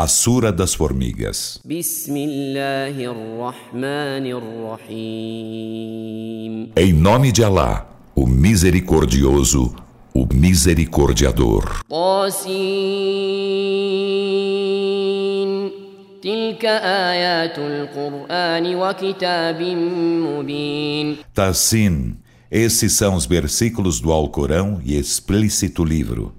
A Sura das Formigas. Em nome de Alá, o Misericordioso, o Misericordiador. Tassin, esses são os versículos do Alcorão e explícito livro.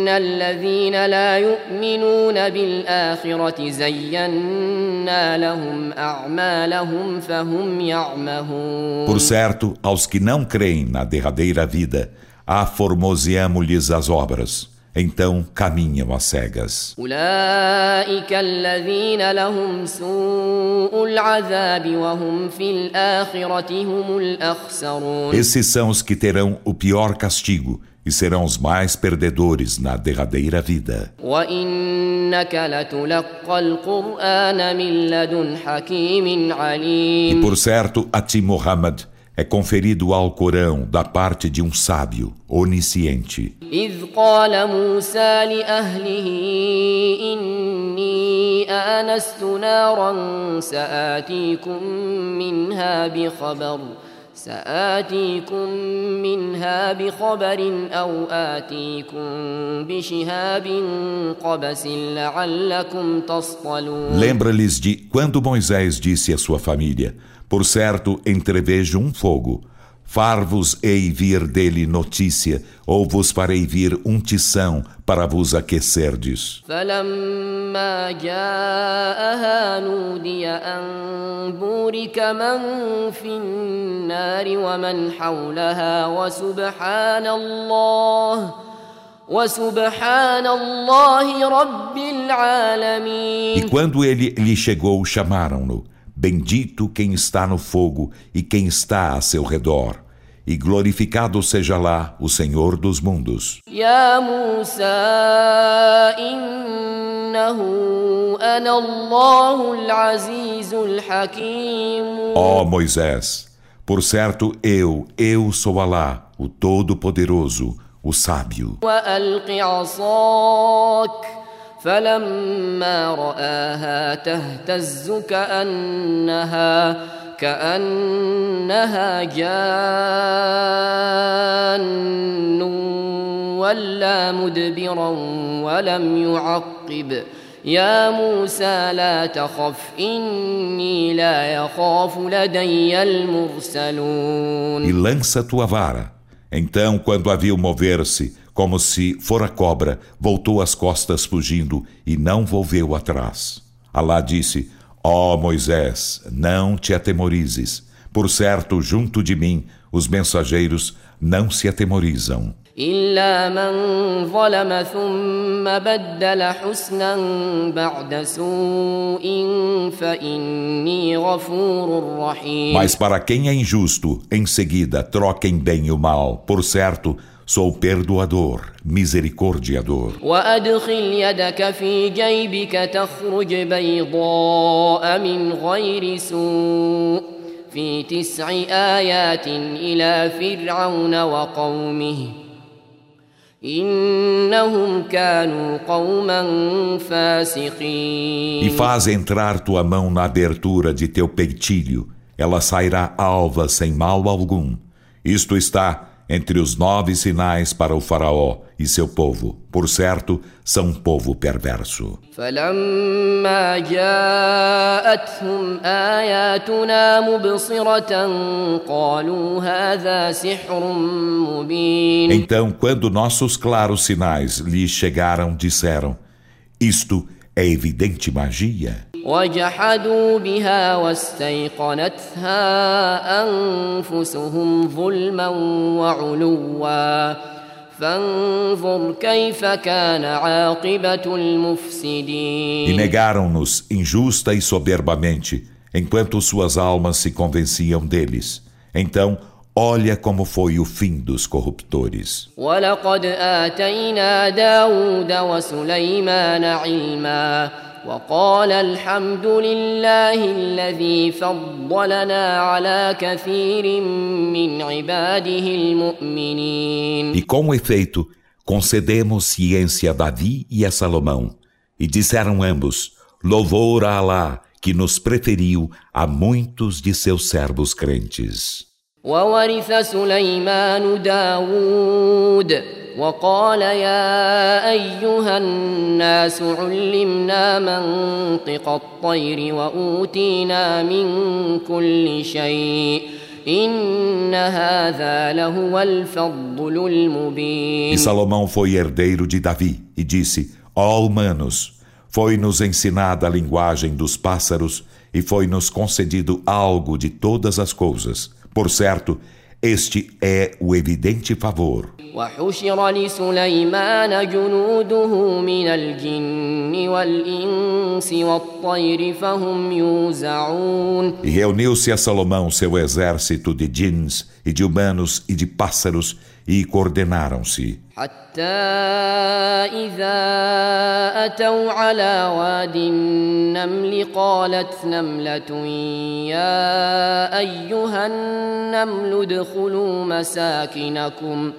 إن الذين لا يؤمنون بالآخرة زينا لهم أعمالهم فهم يعمهون Por certo, aos que não creem na derradeira vida, aformoseamo-lhes as obras, então caminham às cegas. أولئك الذين لهم سوء العذاب وهم في الآخرة هم الأخسرون Esses são os que terão o pior castigo e serão os mais perdedores na derradeira vida. وإنك لتلقى القرآن من لدن حكيم E عليم por certo, a ti, Muhammad, é conferido o Alcorão da parte de um sábio, onisciente. إذ قال موسى لأهله إني آنست نارا سآتيكم منها بخبر سآتيكم منها بخبر أو آتيكم بشهاب قبس لعلكم تصطلون Lembra-lhes de quando Moisés disse à sua família: Por certo, entrevejo um fogo. Far-vos-ei vir dele notícia, ou vos farei vir um tição para vos aquecerdes. E quando ele lhe chegou, chamaram-no. Bendito quem está no fogo e quem está a seu redor. E glorificado seja lá o Senhor dos mundos. Ya Musa, innahu ana Allahul Azizul Hakim. Ó Moisés, por certo eu, eu sou Alá, o Todo-Poderoso, o Sábio. Wa فلما رآها تهتز كأنها كأنها جان ولا مدبرا ولم يعقب يا موسى لا تخف إني لا يخاف لدي المرسلون E lança tua vara. Então, quando a viu mover-se, como se fora cobra, voltou as costas fugindo e não volveu atrás. Alá disse: Ó Moisés, não te atemorizes. Por certo, junto de mim, os mensageiros não se atemorizam. إلا من ظلم ثم بدل حسنا بعد سوء فإني غفور رحيم Mas para quem é injusto, em seguida troquem bem o mal. Por certo, sou perdoador, misericordiador. وأدخل يدك في جيبك تخرج بيضاء من غير سوء في تسع آيات إلى فرعون وقومه إنهم كانوا قوما فاسقين E faz entrar tua mão na abertura de teu peitilho, ela sairá alva sem mal algum. Isto está entre os nove sinais para o Faraó e seu povo. Por certo, são um povo perverso. فلما جاءتهم آياتنا مبصرة قالوا هذا سحر مبين Então, quando nossos claros sinais lhes chegaram, disseram: Isto é evidente magia. وجحدوا بها واستيقنتها أنفسهم ظلما وعلوا فانظر كيف كان عاقبة E المفسدين negaram-nos injusta e soberbamente. enquanto suas almas se convenciam deles. Então, olha como foi o fim dos corruptores. ولقد آتينا داود وسليمان علما وقال الحمد لله الذي فضلنا على كثير من عباده المؤمنين E com efeito, concedemos ciência a Davi e a Salomão. E disseram ambos, louvor a Alá, que nos preferiu a muitos de seus servos crentes. وورث سليمان داود وقال يا أيها الناس علمنا منطق الطير وأوتينا من كل شيء إن هذا لهو الفضل المبين E Salomão foi herdeiro de Davi e disse: Ó humanos, foi-nos ensinada a linguagem dos pássaros e foi-nos concedido algo de todas as coisas. Por certo, este é o evidente favor. وحشر لسليمان جنوده من الجن والإنس والطير فهم يوزعون E reuniu-se a Salomão seu exército de djinns e de humanos e de pássaros e coordenaram-se. حتى إذا أتوا على واد النمل قالت نملة يا أيها النمل ادخلوا مساكنكم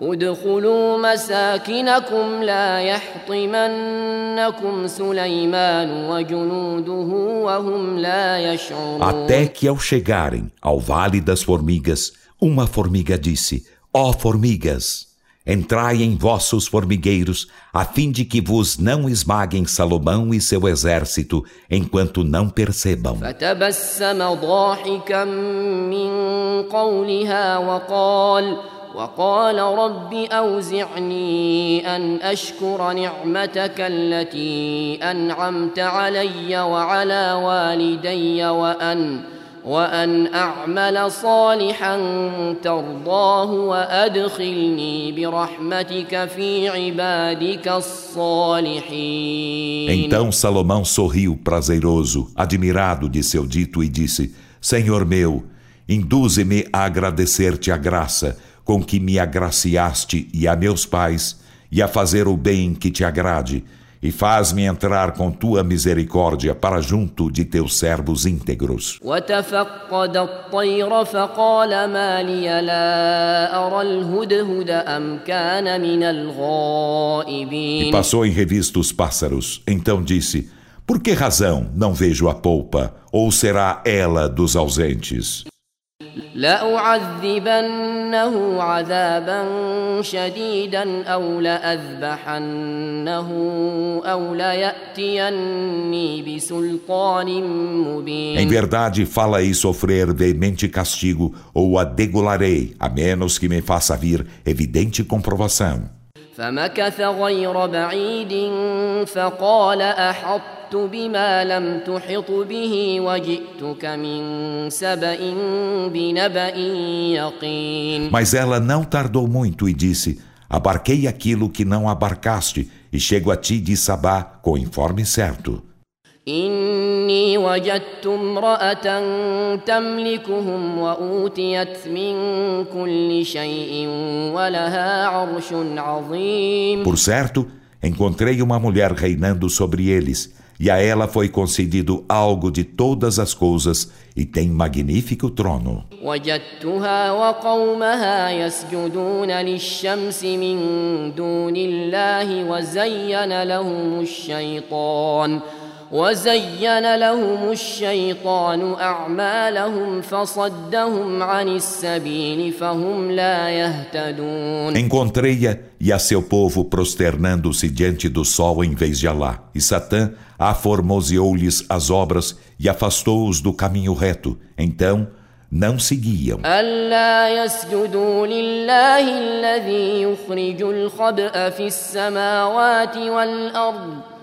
ادخلوا مساكنكم لا يحطمنكم سليمان وجنوده وهم لا يشعرون Até que ao chegarem ao Vale das Formigas, uma formiga disse: Ó formigas, entrai em vossos formigueiros, a fim de que vos não esmaguem Salomão e seu exército, enquanto não percebam. فتبسم ضاحكا من قولها وقال وقال رب أوزعني أن أشكر نعمتك التي أنعمت علي وعلى والدي وأن وأن أعمل صالحا ترضاه وأدخلني برحمتك في عبادك الصالحين Então Salomão sorriu prazeroso, admirado de seu dito, e disse: Senhor meu, induze-me a agradecer-te a graça com que me agraciaste e a meus pais, e a fazer o bem que te agrade, e faz-me entrar com tua misericórdia para junto de teus servos íntegros. E passou em revista os pássaros, então disse: Por que razão não vejo a polpa, ou será ela dos ausentes? لأعذبنه عذابا شديدا أو لأذبحنه أو ليأتيني بسلطان مبين Em verdade, fala-ei sofrer veemente castigo, ou a degolarei, a menos que me faça vir evidente comprovação. فمكث غير بعيد فقال أحطت بما لم تحط به وجئتك من سبأ بنبأ يقين Mas ela não tardou muito e disse: Abarquei aquilo que não abarcaste, e chego a ti de Sabá com informe certo. إني وجدت امرأة تملكهم وأوتيت من كل شيء ولها عرش عظيم Por certo, encontrei uma mulher reinando sobre eles, e a ela foi concedido algo de todas as coisas, e tem magnífico trono. وجدتها وقومها يسجدون للشمس من دون الله وزين لهم الشيطان وزين لهم الشيطان أعمالهم فصدهم عن السبيل فهم لا يهتدون Encontrei-a e a seu povo prosternando-se diante do sol em vez de Alá. E Satã aformoseou-lhes as obras e afastou-os do caminho reto. Então, não seguiam. ألا يسجدوا لله الذي يخرج الخبأ في السماوات والأرض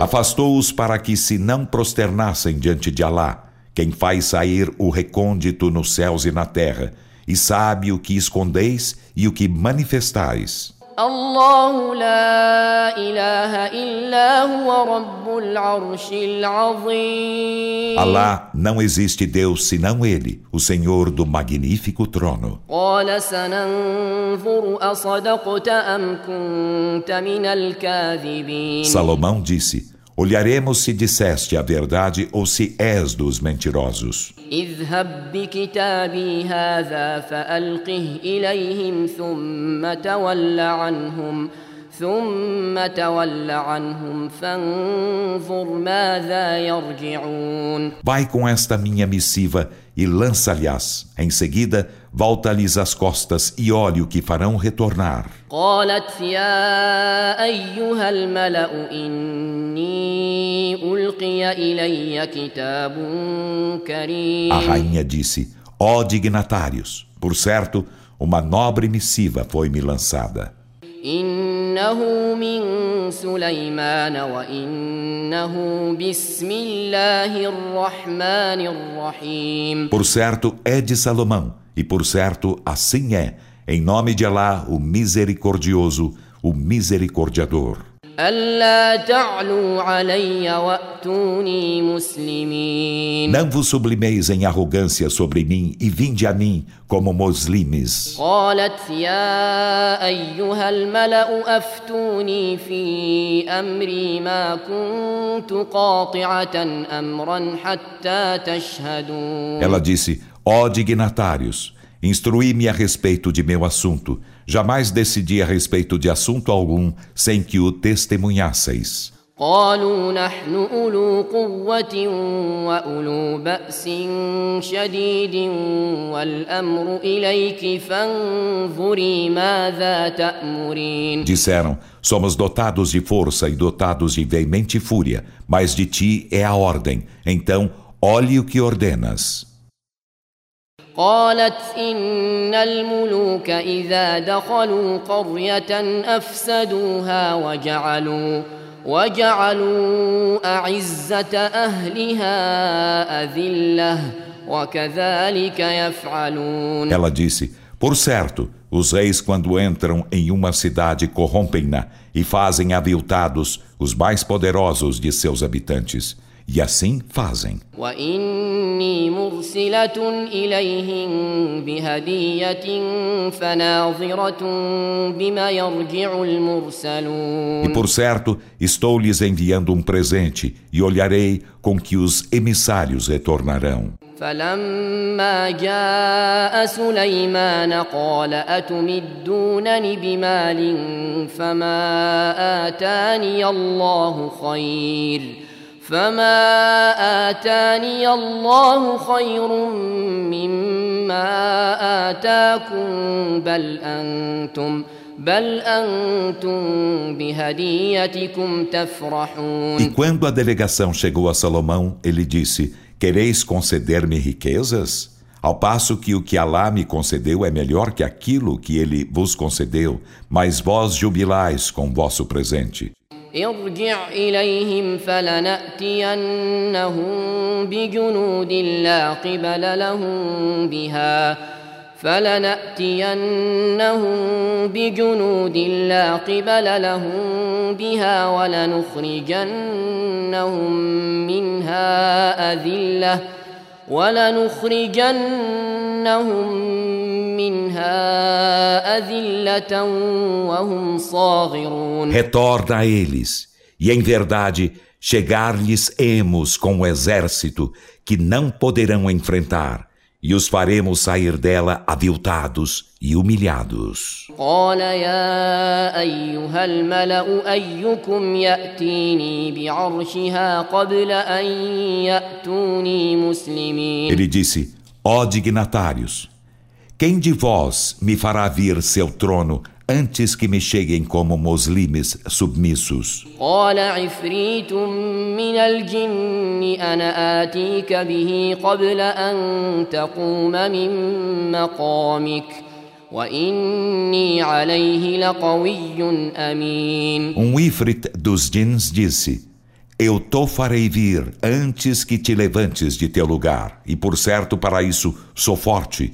Afastou-os para que se não prosternassem diante de Alá, quem faz sair o recôndito nos céus e na terra, e sabe o que escondeis e o que manifestais. الله لا إله إلا هو رب العرش العظيم Alá não existe Deus senão Ele, o Senhor do magnífico trono. قال سننظر أصدقت أم كنت من الكاذبين Salomão disse: Olharemos se disseste a verdade ou se és dos mentirosos. Vai com esta minha missiva e lança-lhes. Em seguida, volta-lhes as costas e olhe o que farão retornar. A rainha disse, ó oh, dignatários, por certo, uma nobre missiva foi-me lançada. إنه من سليمان وإنه بسم الله الرحمن الرحيم Por certo, é de Salomão, e por certo, assim é, em nome de Alá, o misericordioso, o misericordiador. ألا تعلوا علي وأتوني مسلمين Não vos sublimeis em arrogância sobre mim e vinde a mim como muslimes. قالت يا أيها الملأ أفتوني في أمري ما كنت قاطعة أمرا حتى تشهدون Ela disse: Ó dignatários, instruí-me a respeito de meu assunto. Jamais decidi a respeito de assunto algum sem que o testemunhasseis. قالوا نحن أولو قوة وأولو بأس شديد والأمر إليك فانظري ماذا تأمرين Disseram: Somos dotados de força e dotados de veemente fúria, mas de ti é a ordem. Então, olhe o que ordenas. قالت إن الملوك إذا دخلوا قرية أفسدوها وجعلوا وجعلوا أعزة أهلها أذلة وكذلك يفعلون Ela disse: Por certo, os reis, quando entram em uma cidade, corrompem-na e fazem aviltados os mais poderosos de seus habitantes. E assim fazem. وإني مرسلة إليهم بهدية فناظرة بما يرجع E المرسلون por certo, estou lhes enviando um presente e olharei com que os emissários retornarão. فلما جاء سليمان قال أتمدونني بمال فما آتاني الله خير فما آتاني الله خير مما آتاكم بل أنتم بل أنتم بهديتكم تفرحون E quando a delegação chegou a Salomão, ele disse: Quereis conceder-me riquezas? Ao passo que o que Alá me concedeu é melhor que aquilo que ele vos concedeu, mas vós jubilais com vosso presente. ارجع إليهم فلنأتينهم بجنود لا قبل لهم بها فلنأتينهم بجنود لا قبل لهم بها ولنخرجنهم منها أذلة ولنخرجنهم Retorna a eles, e em verdade chegar-lhes emos com o exército que não poderão enfrentar e os faremos sair dela aviltados e humilhados. Ele disse: Ó dignatários, quem de vós me fará vir seu trono antes que me cheguem como muslimes submissos? قال عفريت من الجن أنا آتيك به قبل أن تقوم من مقامك وإني عليه لقوي أمين Um ifrit dos jins disse: Eu te farei vir antes que te levantes de teu lugar, e por certo para isso sou forte,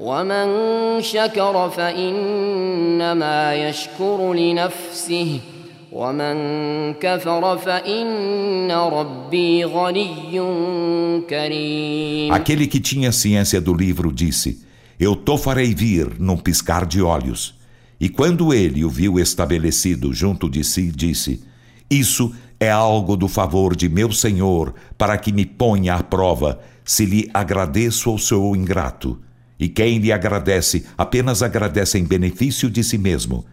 ومن شكر فانما يشكر لنفسه ومن كفر فإن ربي غني كريم Aquele que tinha ciência do livro disse: Eu to farei vir num piscar de olhos. E quando ele o viu estabelecido junto de si, disse: Isso é algo do favor de meu Senhor, para que me ponha à prova, se lhe agradeço ou sou ingrato. E quem lhe agradece, apenas agradece em benefício de si mesmo.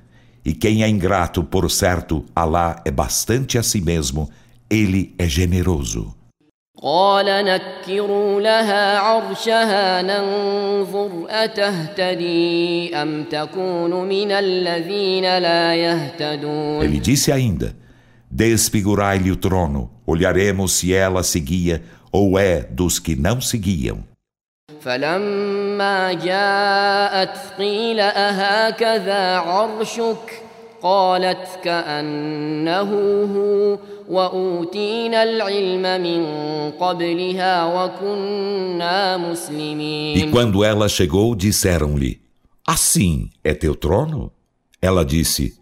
E quem é ingrato, por certo, Alá é bastante a si mesmo, ele é generoso. قال نكروا لها عرشها ننظر أتهتدي أم تكون من الذين لا يهتدون Ele disse ainda: Desfigurai-lhe o trono, olharemos se ela seguia ou é dos que não seguiam. فلما جاءت قيل أهكذا عرشك قالت كأنه هو وأوتينا العلم من قبلها وكنا مسلمين E quando ela chegou, disseram-lhe: Assim é teu trono? Ela disse: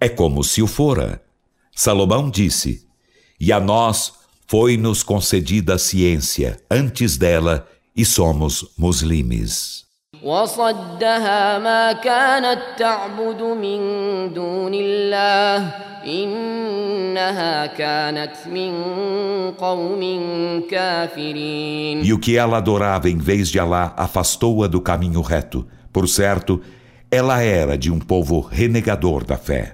É como se o fora. Salomão disse: E a nós foi-nos concedida a ciência antes dela e somos muslimes. وصدها ما كانت تعبد من دون الله إنها كانت من قوم كافرين E o que ela adorava em vez de Alá afastou-a do caminho reto. Por certo, ela era de um povo renegador da fé.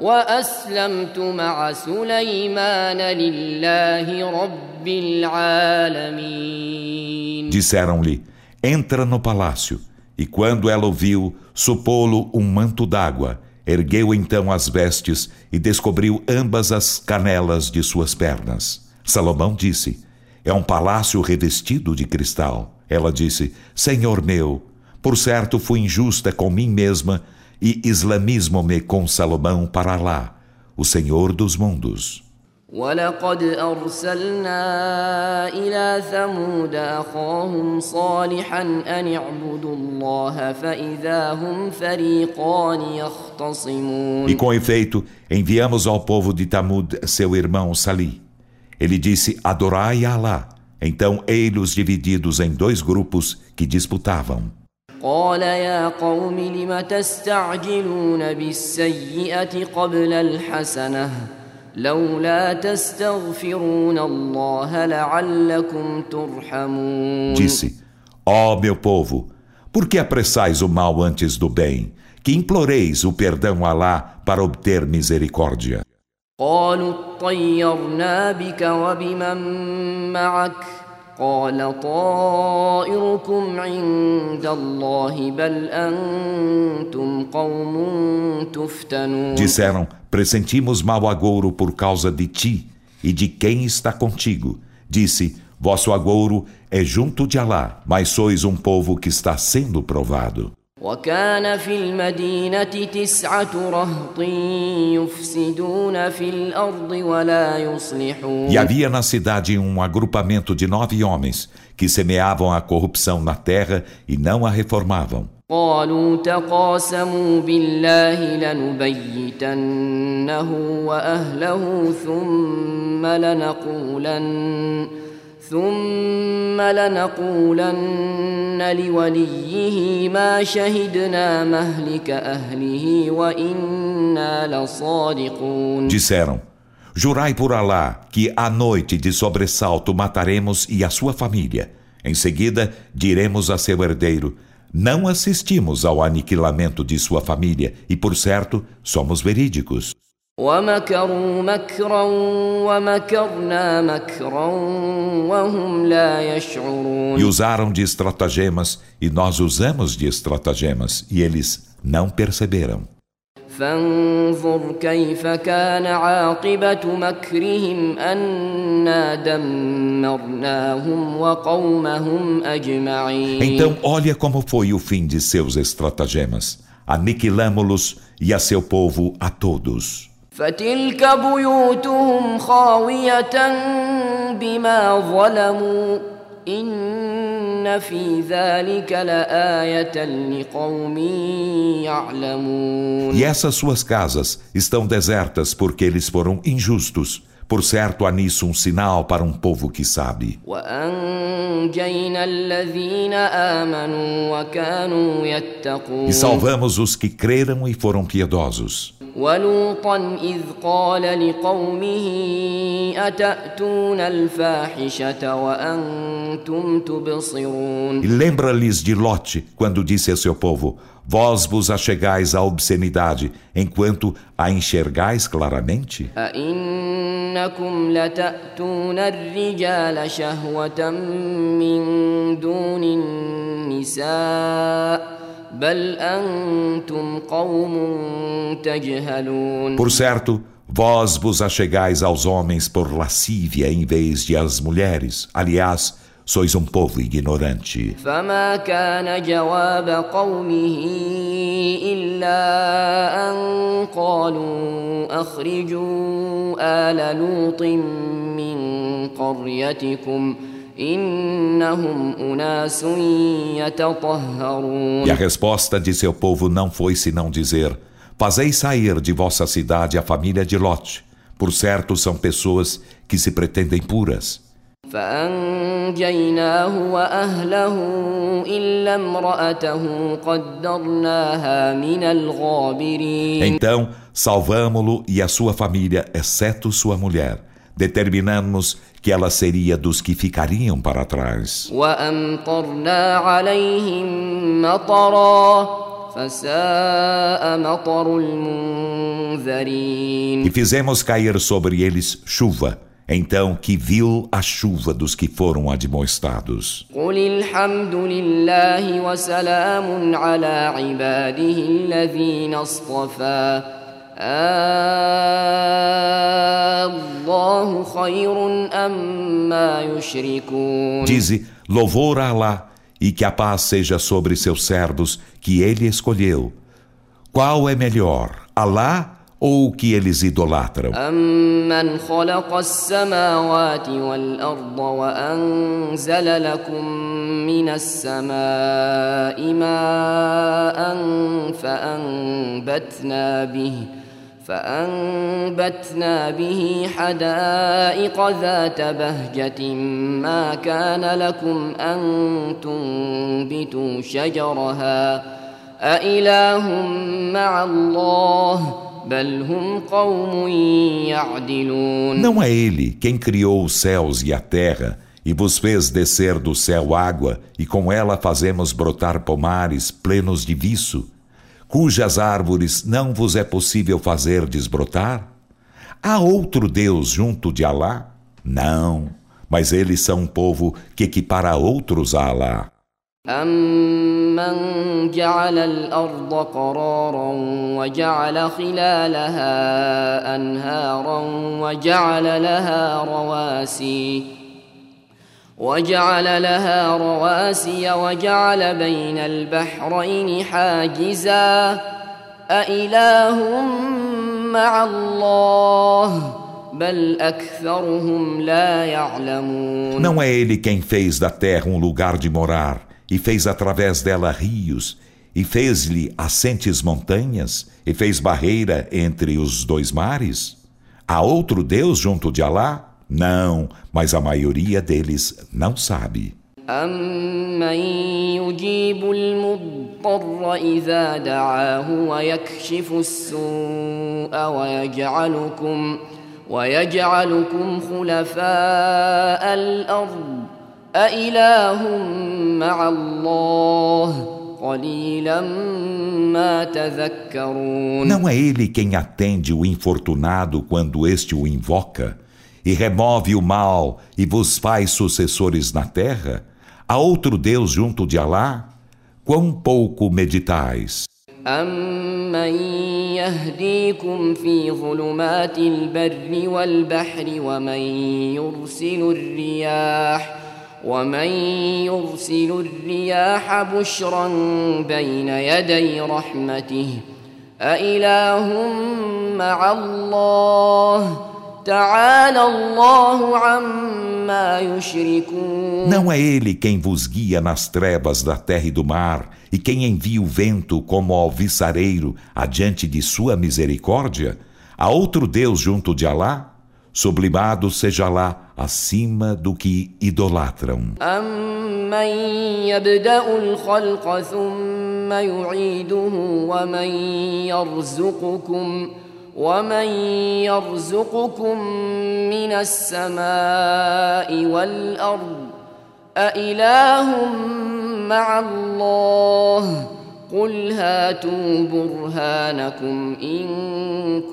واسلمت مع سليمان لله رب العالمين Disseram-lhe: Entra no palácio. E quando ela o viu, supô-lo um manto d'água. Ergueu então as vestes e descobriu ambas as canelas de suas pernas. Salomão disse: É um palácio revestido de cristal. Ela disse: Senhor meu, por certo fui injusta com mim mesma e islamismo-me com Salomão para lá, o Senhor dos mundos. ولقد أرسلنا إلى ثمود أخاهم صالحا أن اعبدوا الله فإذا هم فريقان يختصمون E com efeito, enviamos ao povo de Tamud seu irmão Sali. Ele disse: Adorai a Alá. Então, ei-los divididos em dois grupos que disputavam. قال يا قوم لم تستعجلون بالسيئة قبل الحسنة لولا تستغفرون الله لعلكم ترحمون Disse: Ó meu povo, por que apressais o mal antes do bem? Que imploreis o perdão a Alá para obter misericórdia. قالوا اطيرنا بك وبمن معك قال طائركم عند الله بل أنتم قوم تفتنون Disseram: Pressentimos mau agouro por causa de ti e de quem está contigo. Disse: Vosso agouro é junto de Alá, mas sois um povo que está sendo provado. وكان في المدينة تسعة رهط يفسدون في الأرض ولا يصلحون E havia na cidade um agrupamento de nove homens que semeavam a corrupção na terra e não a reformavam. قالوا تقاسموا بالله لنبيتنه وأهله ثم لنقولن ثم لنقولن لوليه ما شهدنا مهلك أهله وإنا لصادقون Disseram, Jurai por Alá que à noite de sobressalto mataremos e a sua família. Em seguida, diremos a seu herdeiro, não assistimos ao aniquilamento de sua família e, por certo, somos verídicos. ومكروا مكرا ومكرنا مكرا وهم لا يشعرون E usaram de estratagemas, e nós usamos de estratagemas, e eles não perceberam. فانظر كيف كان عاقبة مكرهم أنا دمرناهم وقومهم أجمعين Então, olha como foi o fim de seus estratagemas. Aniquilamo-los e a seu povo a todos. فتلك بيوتهم خاوية بما ظلموا إن في ذلك لآية لقوم يعلمون E essas suas casas estão desertas porque eles foram injustos. Por certo, há nisso um sinal para um povo que sabe. وأنجينا الذين آمنوا وكانوا E يتقون salvamos os que creram e foram piedosos. ولوطا إذ قال لقومه أتأتون الفاحشة وأنتم تبصرون E lembra-lhes de Lote, quando disse a seu povo: Vós vos achegais à obscenidade, enquanto a enxergais claramente? أئنكم لتأتون الرجال شهوة من دون النساء بل أنتم قوم تجهلون Por certo, vós vos achegais aos homens por lascívia em vez de às mulheres. Aliás, sois um povo ignorante. فما كان جواب قومه إلا أن قالوا أخرجوا آل لوط من قريتكم إنهم أناس يتطهرون E a resposta de seu povo não foi senão dizer: Fazei sair de vossa cidade a família de Lot. Por certo, são pessoas que se pretendem puras. فأنجيناه وأهله إلا امرأته قدرناها من الغابرين Então, salvamo-lo e a sua família, exceto sua mulher. determinamos que ela seria dos que ficariam para trás. E fizemos cair sobre eles chuva. Então que viu a chuva dos que foram admoestados. ala Dize, louvor a Alá, e que a paz seja sobre seus servos que ele escolheu. Qual é melhor, Alá ou o que eles idolatram? أمن خلق السماوات والأرض وأنزل لكم من السماء ماء فأنبتنا به فأنبتنا به حدائق ذات بهجة ما كان لكم أن تنبتوا شجرها أإله مع الله بل هم قوم يعدلون Não é ele quem criou os céus e a terra e vos fez descer do céu água e com ela fazemos brotar pomares plenos de viço, cujas árvores não vos é possível fazer desbrotar? Há outro Deus junto de Alá? Não, mas eles são um povo que equipara outros a Alá. أمن جعل الأرض قرارا وجعل خلالها أنهارا وجعل لها رواسي وجعل لها رواسي وجعل بين البحرين حاجزا أإله مع الله بل أكثرهم لا يعلمون Não é ele quem fez da terra um lugar de morar e fez através dela rios e fez-lhe assentes montanhas e fez barreira entre os dois mares? Há outro Deus junto de Alá? Não, mas a maioria deles não sabe. أمن يجيب المضطر إذا دعاه ويكشف السوء ويجعلكم ويجعلكم خلفاء الأرض أإله مع الله قليلا ما تذكرون Não é ele quem atende o infortunado quando este o invoca e remove o mal e vos faz sucessores na terra? Há outro Deus junto de Alá? Quão pouco meditais? أمن يهديكم في ظلمات البر والبحر ومن يرسل الرياح ومن يرسل الرياح بشرا بين يدي رحمته أإله مع الله Não é ele quem vos guia nas trevas da terra e do mar, e quem envia o vento como alviçareiro adiante de sua misericórdia? Há outro Deus junto de Alá? Sublimado seja lá acima do que idolatram. ومن يرزقكم من السماء والارض أإله مع الله قل هاتوا برهانكم إن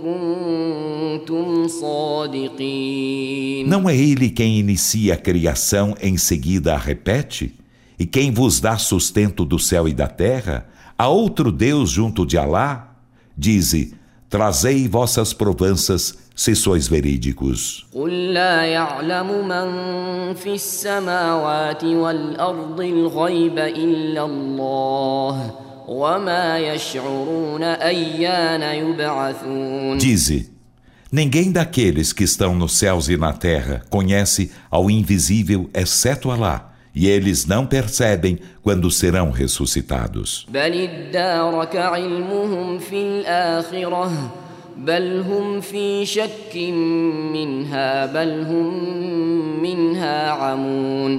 كنتم صادقين Não é ele quem inicia a criação em seguida a repete? E quem vos dá sustento do céu e da terra? Há outro Deus junto de Alá? Dize, Trazei vossas provanças se sois verídicos. Dize, ninguém daqueles que estão nos céus e na terra conhece ao invisível exceto Alá e eles não percebem quando serão ressuscitados.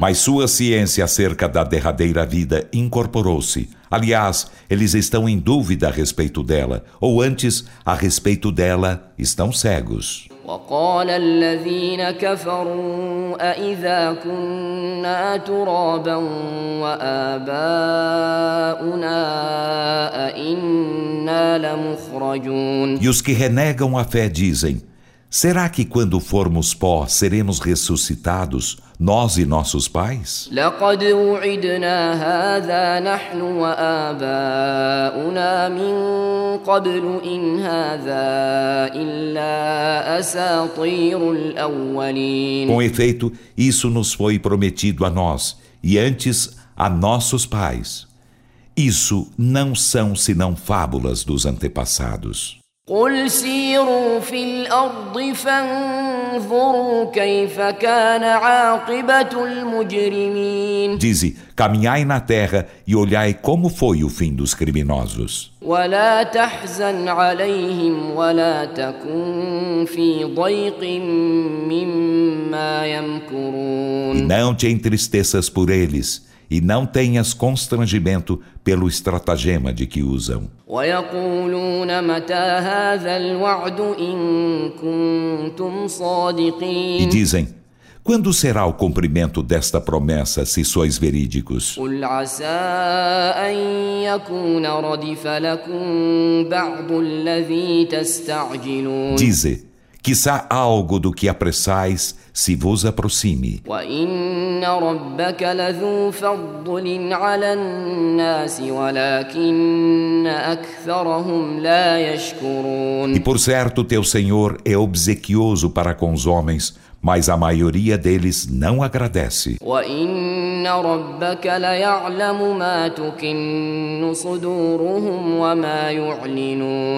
Mas sua ciência acerca da derradeira vida incorporou-se. Aliás, eles estão em dúvida a respeito dela, ou antes, a respeito dela, estão cegos. وقال الذين كفروا أإذا كنا ترابا وآباؤنا أإنا لمخرجون. E os que renegam a fé dizem Será que quando formos pó seremos ressuscitados, nós e nossos pais? Com efeito, isso nos foi prometido a nós e antes a nossos pais. Isso não são senão fábulas dos antepassados. قل سيروا في الأرض فانظروا كيف كان عاقبة المجرمين Dize, caminhai na terra e olhai como foi o fim dos criminosos. ولا تحزن عليهم ولا تكن في ضيق مما يمكرون E não te entristeças por eles e não tenhas constrangimento pelo estratagema de que usam. E dizem, quando será o cumprimento desta promessa, se sois verídicos? Dize, Quizá algo do que apressais se vos aproxime. E por certo teu Senhor é obsequioso para com os homens, mas a maioria deles não agradece.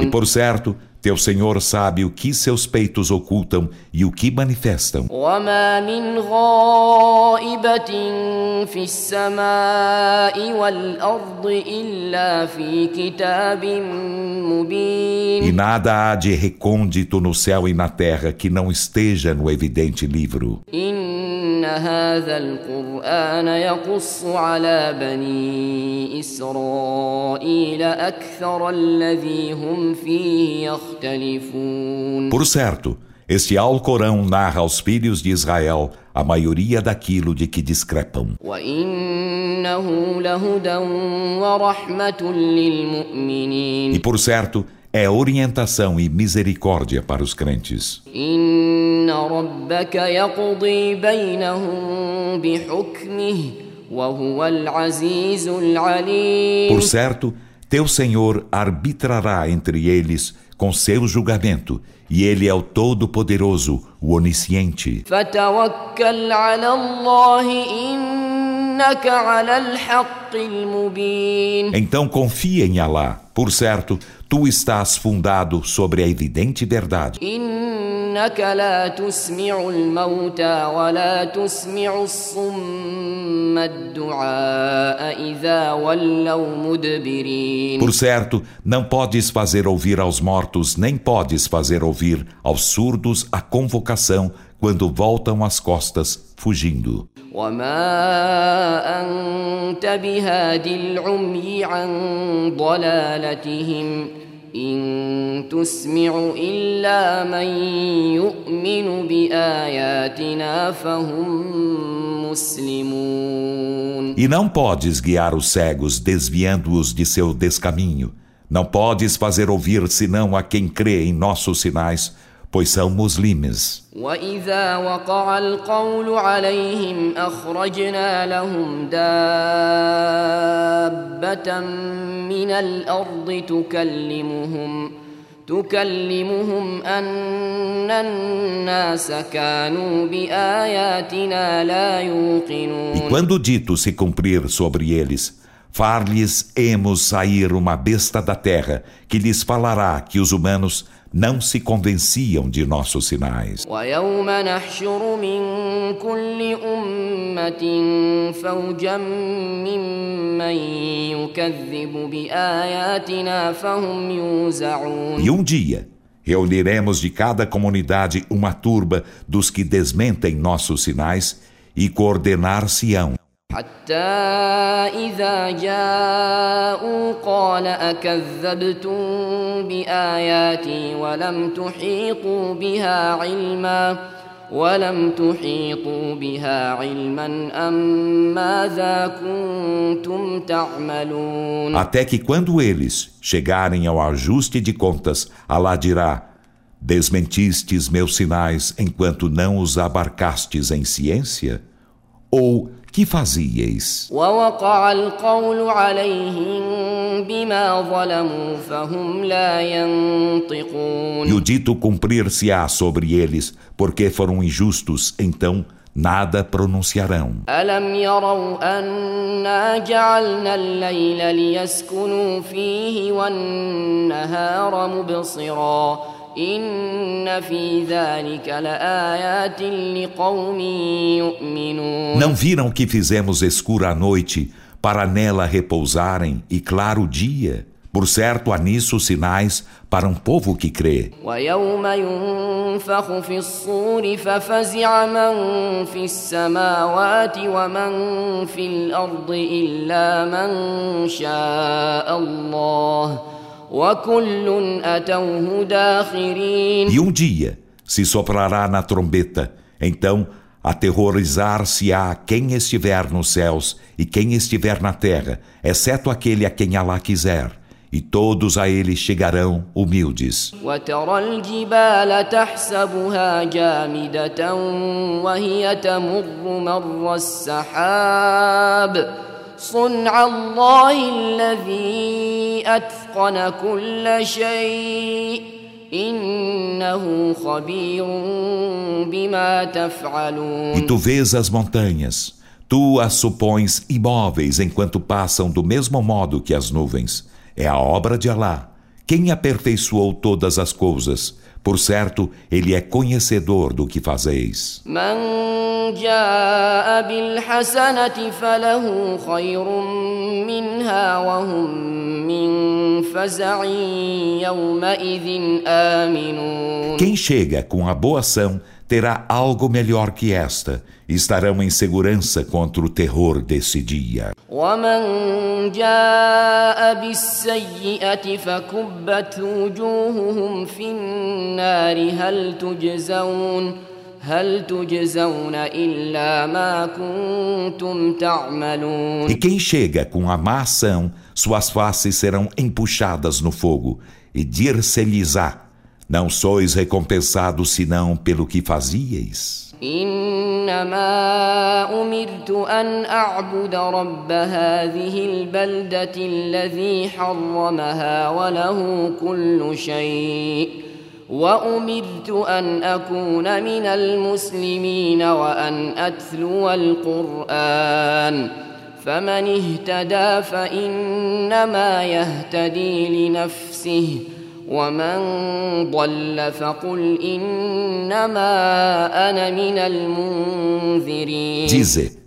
E por certo, Teu Senhor sabe o que seus peitos ocultam e o que manifestam. وما من غائبة في السماء والأرض إلا في كتاب مبين E nada há de recôndito no céu e na terra que não esteja no evidente livro. إن هذا القرآن يقص على بني إسرائيل por certo, este Alcorão narra aos filhos de Israel a maioria daquilo de que discrepam. E por certo, é orientação e misericórdia para os crentes. Inna rabbaka yaqdi bainahum bihukmihi por certo, teu Senhor arbitrará entre eles com seu julgamento, e Ele é o Todo-Poderoso, o Onisciente. Então confia em Alá. Por certo, tu estás fundado sobre a evidente verdade. إنك لا تسمع الموتى ولا تسمع الصم الدعاء إذا ولوا مدبرين Por certo, não podes fazer ouvir aos mortos, nem podes fazer ouvir aos surdos a convocação quando voltam as costas, fugindo. وما أنت بهاد العمي عن ضلالتهم إن تسمع إلا من يؤمن بآياتنا فهم مسلمون E não podes guiar os cegos, desviando-os de seu descaminho. Não podes fazer ouvir senão a quem crê em nossos sinais, pois são muslimes. وإذا وقع القول عليهم أخرجنا لهم دابة من الأرض تكلمهم تكلمهم أن الناس كانوا بآياتنا لا يوقنون E quando o dito se cumprir sobre eles, far-lhes emos sair uma besta da terra, que lhes falará que os humanos não se convenciam de nossos sinais. ويوم نحشر من كل أمة فوجا ممن يكذب بآياتنا فهم يوزعون E um dia reuniremos de cada comunidade uma turba dos que desmentem nossos sinais e coordenar-se-ão. حتى إذا جاءوا قال أكذبتم بآياتي ولم تحيطوا بها علما ولم تحيطوا بها علما أم ماذا كنتم تعملون Até que quando eles chegarem ao ajuste de contas, Alá dirá: Desmentistes meus sinais enquanto não os abarcastes em ciência? Ou que fazieis? E o dito cumprir-se-á sobre eles, porque foram injustos, então nada pronunciarão. Alam. إن في ذلك لآيات لقوم يؤمنون Não viram que fizemos escura a noite para nela repousarem e claro o dia? Por certo, há nisso sinais para um povo que crê. ويوم ينفخ في الصور ففزع من في السماوات ومن في الأرض إلا من شاء الله وكل أتوه داخرين E um dia se soprará na trombeta, então aterrorizar-se-á quem estiver nos céus e quem estiver na terra, exceto aquele a quem Alá quiser, e todos a ele chegarão humildes. وترى الجبال تحسبها جامدة وهي تمر مر السحاب صنع الله الذي أتقن كل شيء إنه خبير بما تفعلون E tu vês as montanhas, tu as supões imóveis enquanto passam do mesmo modo que as nuvens. É a obra de Alá, quem aperfeiçoou todas as coisas? Por certo, ele é conhecedor do que fazeis. Quem chega com a boa ação, terá algo melhor que esta, e estarão em segurança contra o terror desse dia. E quem chega com a má ação, suas faces serão empuxadas no fogo, e dir-se-lhes-á Não sois recompensados senão pelo que fazíeis. إنما أمرت أن أعبد رب هذه البلدة الذي حرمها وله كل شيء. وأمرت أن أكون من المسلمين وأن أتلو القرآن. فمن اهتدى فإنما يهتدي لنفسه. ومن ضل فقل إنما أنا من المنذرين Dize: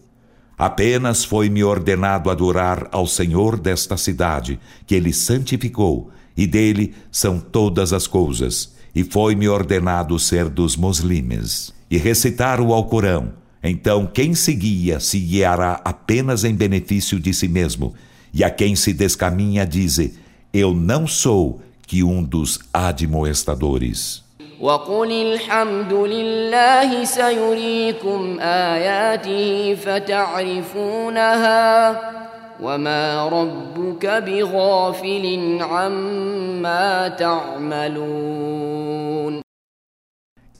Apenas foi-me ordenado adorar ao Senhor desta cidade, que ele santificou, e dele são todas as coisas, e foi-me ordenado ser dos muslimes, e recitar o Alcorão. Então, quem se guia, se guiará apenas em benefício de si mesmo, e a quem se descaminha, dize: Eu não sou que um dos admoestadores. وقل الحمد لله سيريكم آياته فتعرفونها وما ربك بغافل عما تعملون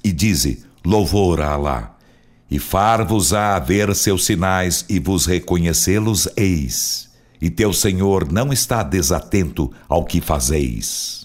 E dize: Louvor a Alá, e far-vos-á ver seus sinais e vos reconhecê-los eis. E teu Senhor não está desatento ao que fazeis.